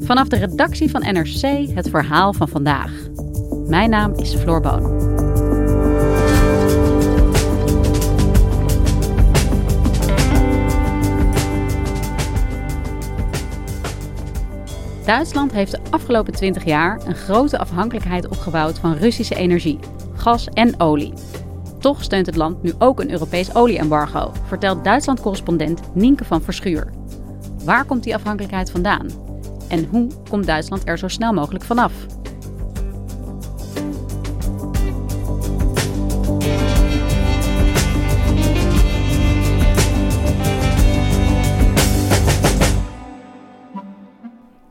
Vanaf de redactie van NRC het verhaal van vandaag. Mijn naam is Floor Boon. Duitsland heeft de afgelopen 20 jaar een grote afhankelijkheid opgebouwd van Russische energie, gas en olie. Toch steunt het land nu ook een Europees olieembargo, vertelt Duitsland-correspondent Nienke van Verschuur. Waar komt die afhankelijkheid vandaan? En hoe komt Duitsland er zo snel mogelijk vanaf?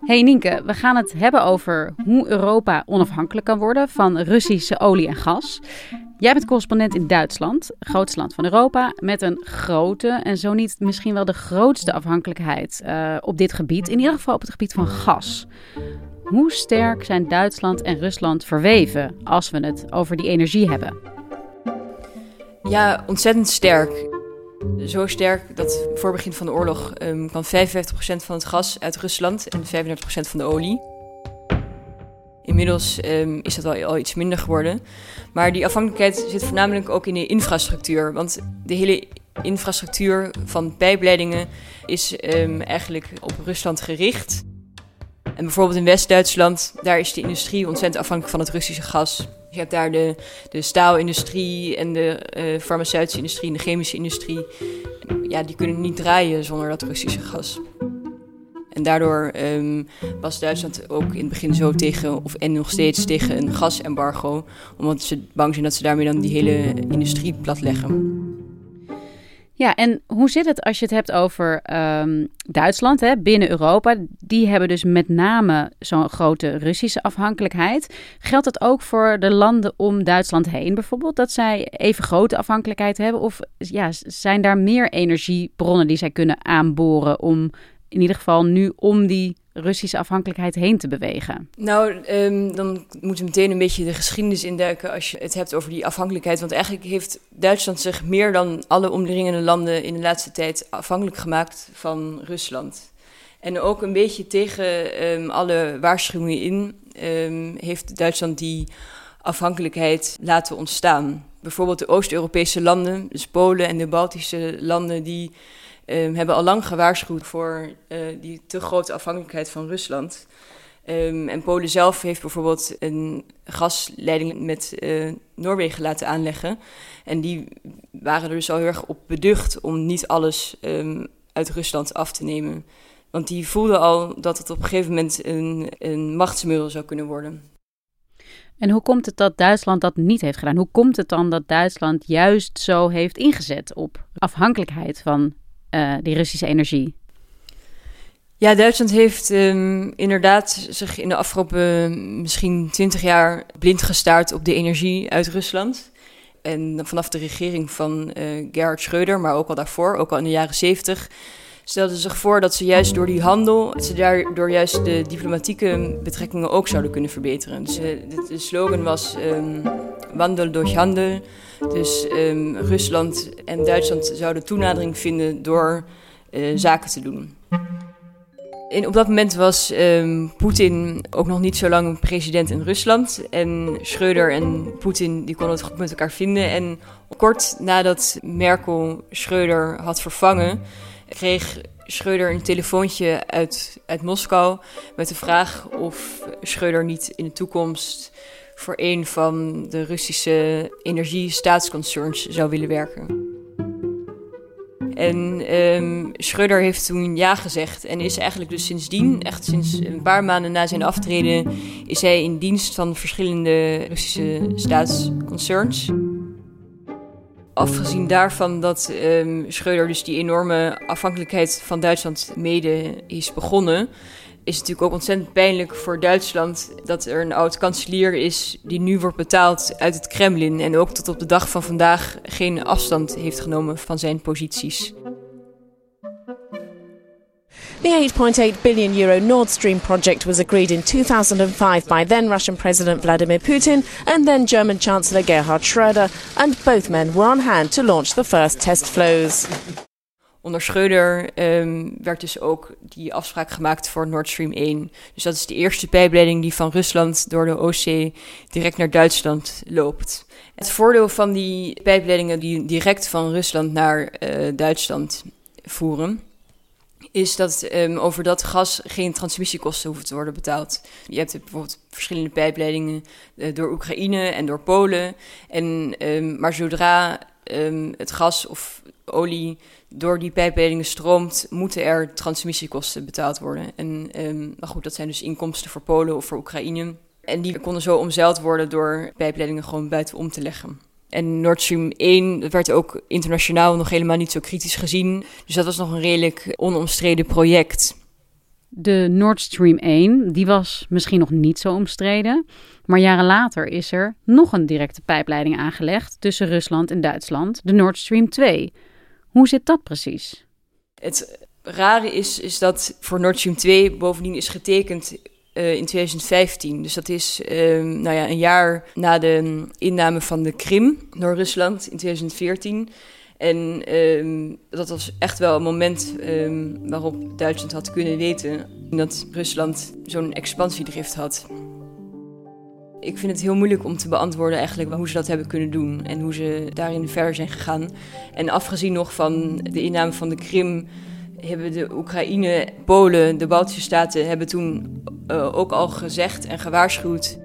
Hey Nienke, we gaan het hebben over hoe Europa onafhankelijk kan worden van Russische olie en gas. Jij bent correspondent in Duitsland, grootste land van Europa, met een grote en zo niet misschien wel de grootste afhankelijkheid uh, op dit gebied, in ieder geval op het gebied van gas. Hoe sterk zijn Duitsland en Rusland verweven als we het over die energie hebben? Ja, ontzettend sterk. Zo sterk dat voor begin van de oorlog um, kwam 55% van het gas uit Rusland en 35% van de olie. Inmiddels um, is dat wel al iets minder geworden. Maar die afhankelijkheid zit voornamelijk ook in de infrastructuur. Want de hele infrastructuur van pijpleidingen is um, eigenlijk op Rusland gericht. En bijvoorbeeld in West-Duitsland, daar is de industrie ontzettend afhankelijk van het Russische gas. Je hebt daar de, de staalindustrie en de uh, farmaceutische industrie en de chemische industrie. Ja, die kunnen niet draaien zonder dat Russische gas. En daardoor um, was Duitsland ook in het begin zo tegen, of en nog steeds tegen een gasembargo. Omdat ze bang zijn dat ze daarmee dan die hele industrie platleggen. Ja, en hoe zit het als je het hebt over um, Duitsland, hè, binnen Europa? Die hebben dus met name zo'n grote Russische afhankelijkheid. Geldt dat ook voor de landen om Duitsland heen bijvoorbeeld? Dat zij even grote afhankelijkheid hebben? Of ja, zijn daar meer energiebronnen die zij kunnen aanboren om in ieder geval nu om die Russische afhankelijkheid heen te bewegen? Nou, um, dan moeten we meteen een beetje de geschiedenis induiken als je het hebt over die afhankelijkheid. Want eigenlijk heeft Duitsland zich meer dan alle omringende landen in de laatste tijd afhankelijk gemaakt van Rusland. En ook een beetje tegen um, alle waarschuwingen in um, heeft Duitsland die afhankelijkheid laten ontstaan. Bijvoorbeeld de Oost-Europese landen, dus Polen en de Baltische landen, die um, hebben al lang gewaarschuwd voor uh, die te grote afhankelijkheid van Rusland. Um, en Polen zelf heeft bijvoorbeeld een gasleiding met uh, Noorwegen laten aanleggen. En die waren er dus al heel erg op beducht om niet alles um, uit Rusland af te nemen. Want die voelden al dat het op een gegeven moment een, een machtsmiddel zou kunnen worden. En hoe komt het dat Duitsland dat niet heeft gedaan? Hoe komt het dan dat Duitsland juist zo heeft ingezet op afhankelijkheid van uh, die Russische energie? Ja, Duitsland heeft um, inderdaad zich in de afgelopen misschien twintig jaar blind gestaard op de energie uit Rusland. En vanaf de regering van uh, Gerhard Schröder, maar ook al daarvoor, ook al in de jaren zeventig, stelden zich voor dat ze juist door die handel, ze daardoor juist de diplomatieke betrekkingen ook zouden kunnen verbeteren. Dus uh, de, slogan was um, wandel durch handel. Dus um, Rusland en Duitsland zouden toenadering vinden door uh, zaken te doen. En op dat moment was um, Poetin ook nog niet zo lang president in Rusland. En Schröder en Poetin die konden het goed met elkaar vinden. En kort nadat Merkel Schröder had vervangen, kreeg Schreuder een telefoontje uit, uit Moskou met de vraag of Schreuder niet in de toekomst voor een van de Russische energiestaatsconcerns zou willen werken. En um, Schreuder heeft toen ja gezegd en is eigenlijk dus sindsdien, echt sinds een paar maanden na zijn aftreden, is hij in dienst van verschillende Russische staatsconcerns. Afgezien daarvan dat um, Schreuder dus die enorme afhankelijkheid van Duitsland mede is begonnen, is het natuurlijk ook ontzettend pijnlijk voor Duitsland dat er een oud kanselier is die nu wordt betaald uit het Kremlin en ook tot op de dag van vandaag geen afstand heeft genomen van zijn posities. The 8.8 billion euro Nord Stream project was agreed in 2005 by then Russian President Vladimir Putin and then German Chancellor Gerhard Schröder, and both men were on hand to launch the first test flows. Onder Schreuder um, werd dus ook die afspraak gemaakt voor Nord Stream 1. Dus dat is de eerste pijpleiding die van Rusland door de Oostzee direct naar Duitsland loopt. Het voordeel van die pijpleidingen die direct van Rusland naar uh, Duitsland voeren, is dat um, over dat gas geen transmissiekosten hoeven te worden betaald. Je hebt bijvoorbeeld verschillende pijpleidingen uh, door Oekraïne en door Polen. En, um, maar zodra het gas of olie door die pijpleidingen stroomt, moeten er transmissiekosten betaald worden. En maar goed, dat zijn dus inkomsten voor Polen of voor Oekraïne. En die konden zo omzeild worden door pijpleidingen gewoon buitenom te leggen. En Nord Stream 1 werd ook internationaal nog helemaal niet zo kritisch gezien. Dus dat was nog een redelijk onomstreden project. De Nord Stream 1, die was misschien nog niet zo omstreden. Maar jaren later is er nog een directe pijpleiding aangelegd tussen Rusland en Duitsland, de Nord Stream 2. Hoe zit dat precies? Het rare is, is dat voor Nord Stream 2 bovendien is getekend uh, in 2015. Dus dat is uh, nou ja, een jaar na de inname van de Krim door Rusland in 2014. En uh, dat was echt wel een moment ehm, waarop Duitsland had kunnen weten dat Rusland zo'n expansiedrift had. Ik vind het heel moeilijk om te beantwoorden eigenlijk hoe ze dat hebben kunnen doen en hoe ze daarin verder zijn gegaan. En afgezien nog van de inname van de Krim hebben de Oekraïne, Polen, de Baltische Staten hebben toen uh, ook al gezegd en gewaarschuwd.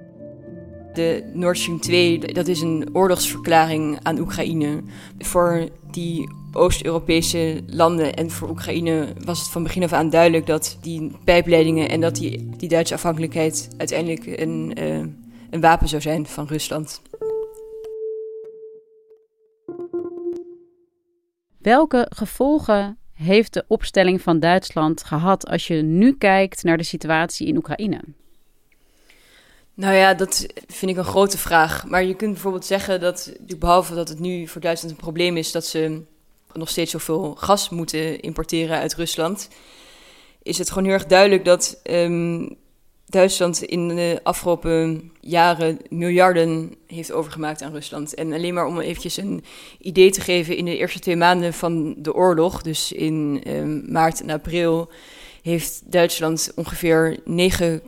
De Nord Stream 2, dat is een oorlogsverklaring aan Oekraïne. Voor die Oost-Europese landen en voor Oekraïne was het van begin af aan duidelijk dat die pijpleidingen en dat die, die Duitse afhankelijkheid uiteindelijk een, uh, een wapen zou zijn van Rusland. Welke gevolgen heeft de opstelling van Duitsland gehad als je nu kijkt naar de situatie in Oekraïne? Nou ja, dat vind ik een grote vraag. Maar je kunt bijvoorbeeld zeggen dat, behalve dat het nu voor Duitsland een probleem is dat ze nog steeds zoveel gas moeten importeren uit Rusland, is het gewoon heel erg duidelijk dat um, Duitsland in de afgelopen jaren miljarden heeft overgemaakt aan Rusland. En alleen maar om eventjes een idee te geven, in de eerste twee maanden van de oorlog, dus in um, maart en april, heeft Duitsland ongeveer 9,1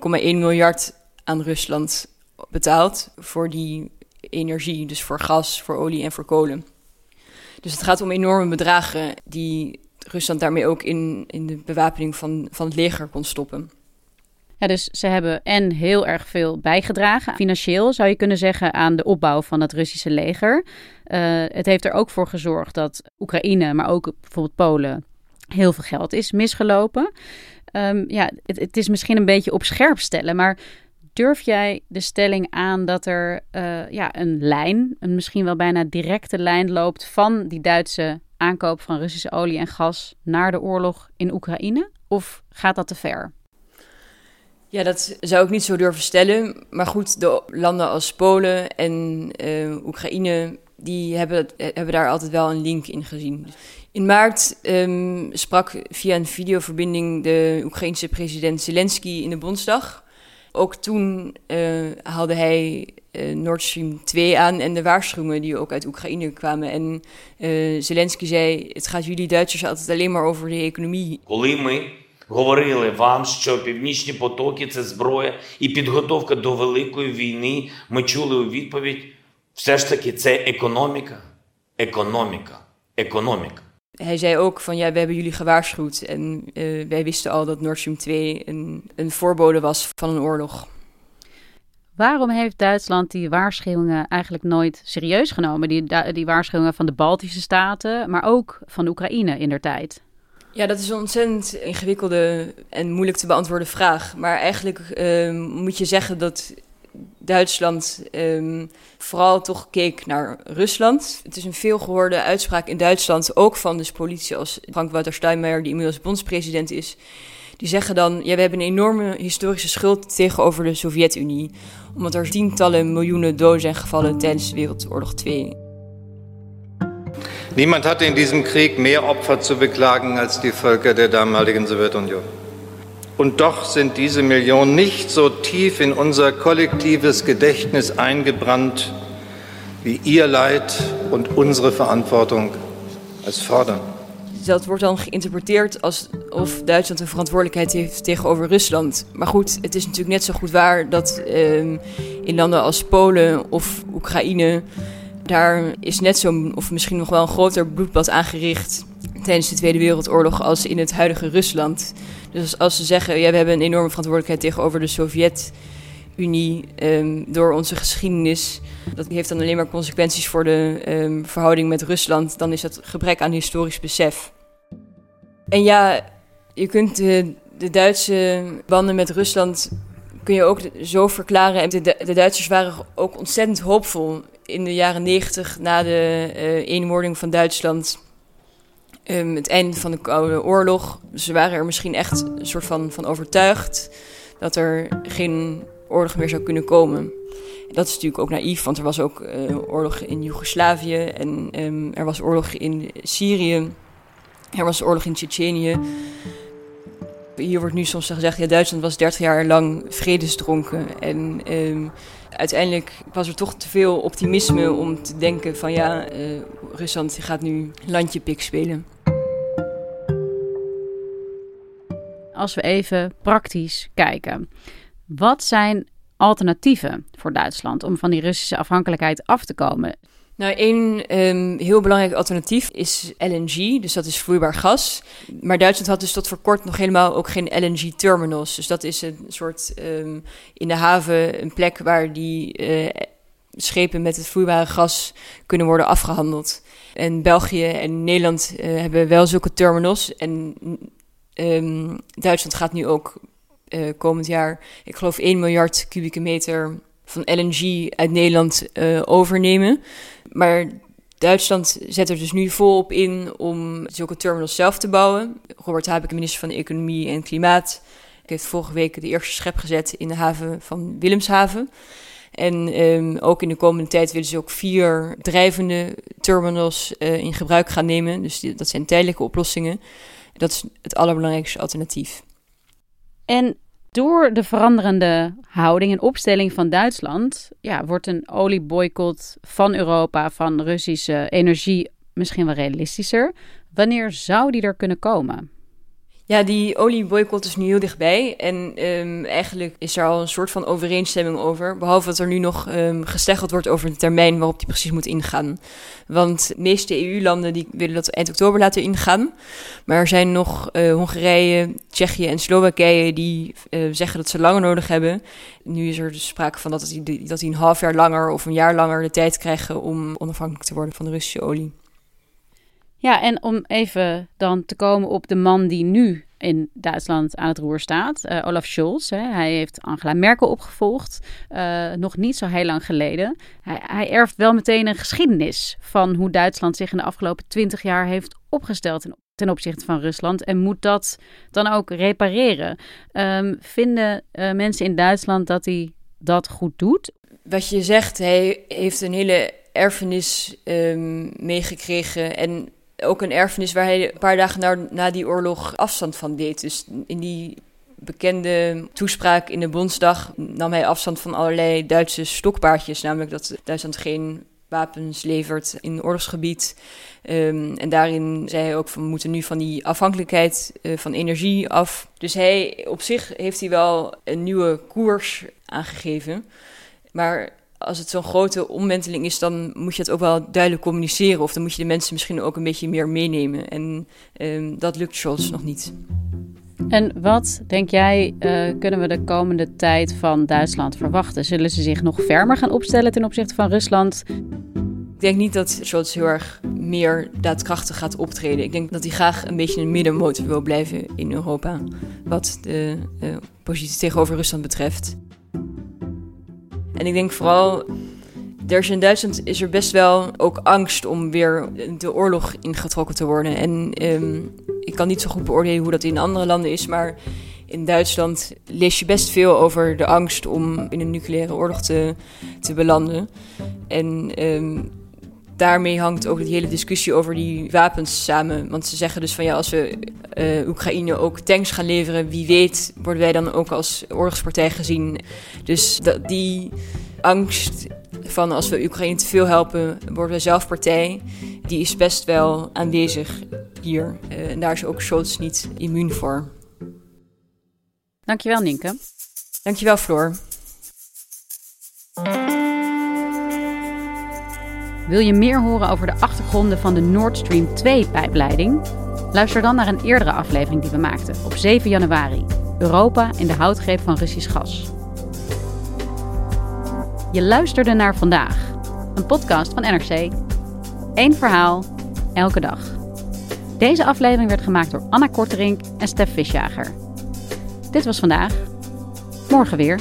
miljard aan Rusland betaald voor die energie, dus voor gas, voor olie en voor kolen. Dus het gaat om enorme bedragen die Rusland daarmee ook in, in de bewapening van, van het leger kon stoppen. Dus ze hebben en heel erg veel bijgedragen, financieel zou je kunnen zeggen, aan de opbouw van het Russische leger. Uh, het heeft er ook voor gezorgd dat Oekraïne, maar ook bijvoorbeeld Polen, heel veel geld is misgelopen. Um, ja, het, het, is misschien een beetje op scherp stellen, maar durf jij de stelling aan dat er uh, ja, een lijn, een misschien wel bijna directe lijn loopt van die Duitse aankoop van Russische olie en gas naar de oorlog in Oekraïne? Of gaat dat te ver? Ja, dat zou ik niet zo durven stellen. Maar goed, de landen als Polen en uh, Oekraïne, die hebben, hebben daar altijd wel een link in gezien. In maart um, sprak via een videoverbinding de Oekraïense president Zelensky in de Bondsdag. Ook toen uh, haalde hij Nord Stream 2 aan en de waarschuwingen die ook uit Oekraïne kwamen. En Zelensky zei: Het gaat jullie Duitsers altijd alleen maar over de economie говорили вам, що північні потоки це зброя і підготовка до великої війни. Ми чули у відповідь: все ж таки, це економіка, економіка, економіка. hij zei ook van ja, we hebben jullie gewaarschuwd en uh, wij wisten al dat Nord Stream 2 een, een voorbode was van een oorlog. Waarom heeft Duitsland die waarschuwingen eigenlijk nooit serieus genomen? Die, die waarschuwingen van de Baltische Staten, maar ook van Oekraïne in der tijd? Ja, dat is een ontzettend ingewikkelde en moeilijk te beantwoorden vraag. Maar eigenlijk uh, moet je zeggen dat Duitsland um, vooral toch keek naar Rusland. Het is een veelgehoorde uitspraak in Duitsland, ook van dus politie als Frank-Walter Steinmeier, die inmiddels bondspresident is. Die zeggen dan, ja, we hebben een enorme historische schuld tegenover de Sovjet-Unie. Omdat er tientallen miljoenen doden zijn gevallen tijdens Wereldoorlog 2. Niemand hatte in diesem Krieg mehr Opfer zu beklagen als die Völker der damaligen Sowjetunion. Und doch sind diese Millionen nicht so tief in unser kollektives Gedächtnis eingebrannt, wie ihr Leid und unsere Verantwortung es fordern. Dat wordt dan geïnterpreteerd alsof Duitsland een verantwoordelijkheid heeft tegenover Rusland. Maar goed, het is natuurlijk net zo goed waar dat um, in landen als Polen of Oekraïne. Daar is net zo'n, of misschien nog wel een groter bloedbad aangericht tijdens de Tweede Wereldoorlog als in het huidige Rusland. Dus als ze zeggen, ja, we hebben een enorme verantwoordelijkheid tegenover de Sovjet-Unie um, door onze geschiedenis. Dat heeft dan alleen maar consequenties voor de um, verhouding met Rusland. Dan is dat gebrek aan historisch besef. En ja, je kunt de, de Duitse banden met Rusland kun je ook zo verklaren. De, de Duitsers waren ook ontzettend hoopvol in de jaren negentig na de uh, eenwording van Duitsland um, het einde van de Koude Oorlog. Ze waren er misschien echt een soort van, van overtuigd dat er geen oorlog meer zou kunnen komen. Dat is natuurlijk ook naïef, want er was ook uh, oorlog in Joegoslavië en um, er was oorlog in Syrië. Er was oorlog in Tsjetsjenië. Hier wordt nu soms gezegd, ja, Duitsland was 30 jaar lang vredesdronken. En um, uiteindelijk was er toch te veel optimisme om te denken van ja, uh, Rusland gaat nu landje pik spelen. Als we even praktisch kijken. Wat zijn alternatieven voor Duitsland om van die Russische afhankelijkheid af te komen? Nou, één um, heel belangrijk alternatief is LNG, dus dat is vloeibaar gas. Maar Duitsland had dus tot voor kort nog helemaal ook geen LNG-terminals. Dus dat is een soort um, in de haven een plek waar die uh, schepen met het vloeibare gas kunnen worden afgehandeld. En België en Nederland uh, hebben wel zulke terminals. En um, Duitsland gaat nu ook uh, komend jaar, ik geloof 1 miljard kubieke meter van LNG uit Nederland uh, overnemen. Maar Duitsland zet er dus nu volop in om zulke terminals zelf te bouwen. Robert Habeck, minister van Economie en Klimaat, heeft vorige week de eerste schep gezet in de haven van Willemshaven. En um, ook in de komende tijd willen ze ook vier drijvende terminals uh, in gebruik gaan nemen. Dus die, dat zijn tijdelijke oplossingen. Dat is het allerbelangrijkste alternatief. En door de veranderende houding en opstelling van Duitsland ja, wordt een olieboycott van Europa, van Russische energie, misschien wel realistischer. Wanneer zou die er kunnen komen? Ja, die olieboycott is nu heel dichtbij. En um, eigenlijk is er al een soort van overeenstemming over. Behalve dat er nu nog um, gesteggeld wordt over de termijn waarop die precies moet ingaan. Want de meeste EU-landen die willen dat eind oktober laten ingaan. Maar er zijn nog uh, Hongarije, Tsjechië en Slowakije die uh, zeggen dat ze langer nodig hebben. Nu is er dus sprake van dat dat die een half jaar langer of een jaar langer de tijd krijgen om onafhankelijk te worden van de Russische olie. Ja, en om even dan te komen op de man die nu in Duitsland aan het roer staat, uh, Olaf Scholz. Hè. Hij heeft Angela Merkel opgevolgd, uh, nog niet zo heel lang geleden. Hij, hij, erft wel meteen een geschiedenis van hoe Duitsland zich in de afgelopen twintig jaar heeft opgesteld ten, opzichte van Rusland en moet dat dan ook repareren. Um, vinden uh, mensen in Duitsland dat hij dat goed doet? Wat je zegt, hij heeft een hele erfenis um, meegekregen en ook een erfenis waar hij een paar dagen na, na die oorlog afstand van deed. Dus in die bekende toespraak in de Bondsdag nam hij afstand van allerlei Duitse stokpaardjes. Namelijk dat Duitsland geen wapens levert in oorlogsgebied. Um, en daarin zei hij ook van we moeten nu van die afhankelijkheid uh, van energie af. Dus hij op zich heeft hij wel een nieuwe koers aangegeven. Maar als het zo'n grote omwenteling is, dan moet je het ook wel duidelijk communiceren. Of dan moet je de mensen misschien ook een beetje meer meenemen. En ehm, dat lukt Scholz nog niet. En wat, denk jij, uh, kunnen we de komende tijd van Duitsland verwachten? Zullen ze zich nog fermer gaan opstellen ten opzichte van Rusland? Ik denk niet dat Scholz heel erg meer daadkrachtig gaat optreden. Ik denk dat hij graag een beetje een middenmotor wil blijven in Europa. Wat de uh, positie tegenover Rusland betreft. En ik denk vooral, er is in Duitsland is er best wel ook angst om weer de oorlog ingetrokken te worden. En um, ik kan niet zo goed beoordelen hoe dat in andere landen is, maar in Duitsland lees je best veel over de angst om in een nucleaire oorlog te, te belanden. En um, daarmee hangt ook die hele discussie over die wapens samen. Want ze zeggen dus van ja, als we uh, Oekraïne ook tanks gaan leveren, wie weet worden wij dan ook als oorlogspartij gezien. Dus dat, die angst van als we Oekraïne te veel helpen, worden we zelf partij, die is best wel aanwezig hier. Uh, en daar is ook Scholz niet immuun voor. Dankjewel, Nienke. Dankjewel, Floor. Wil je meer horen over de achtergronden van de Nord Stream 2-pijpleiding? Luister dan naar een eerdere aflevering die we maakten op 7 januari. Europa in de houtgreep van Russisch gas. Je luisterde naar vandaag, een podcast van NRC. Eén verhaal, elke dag. Deze aflevering werd gemaakt door Anna Korterink en Stef Visjager. Dit was vandaag. Morgen weer.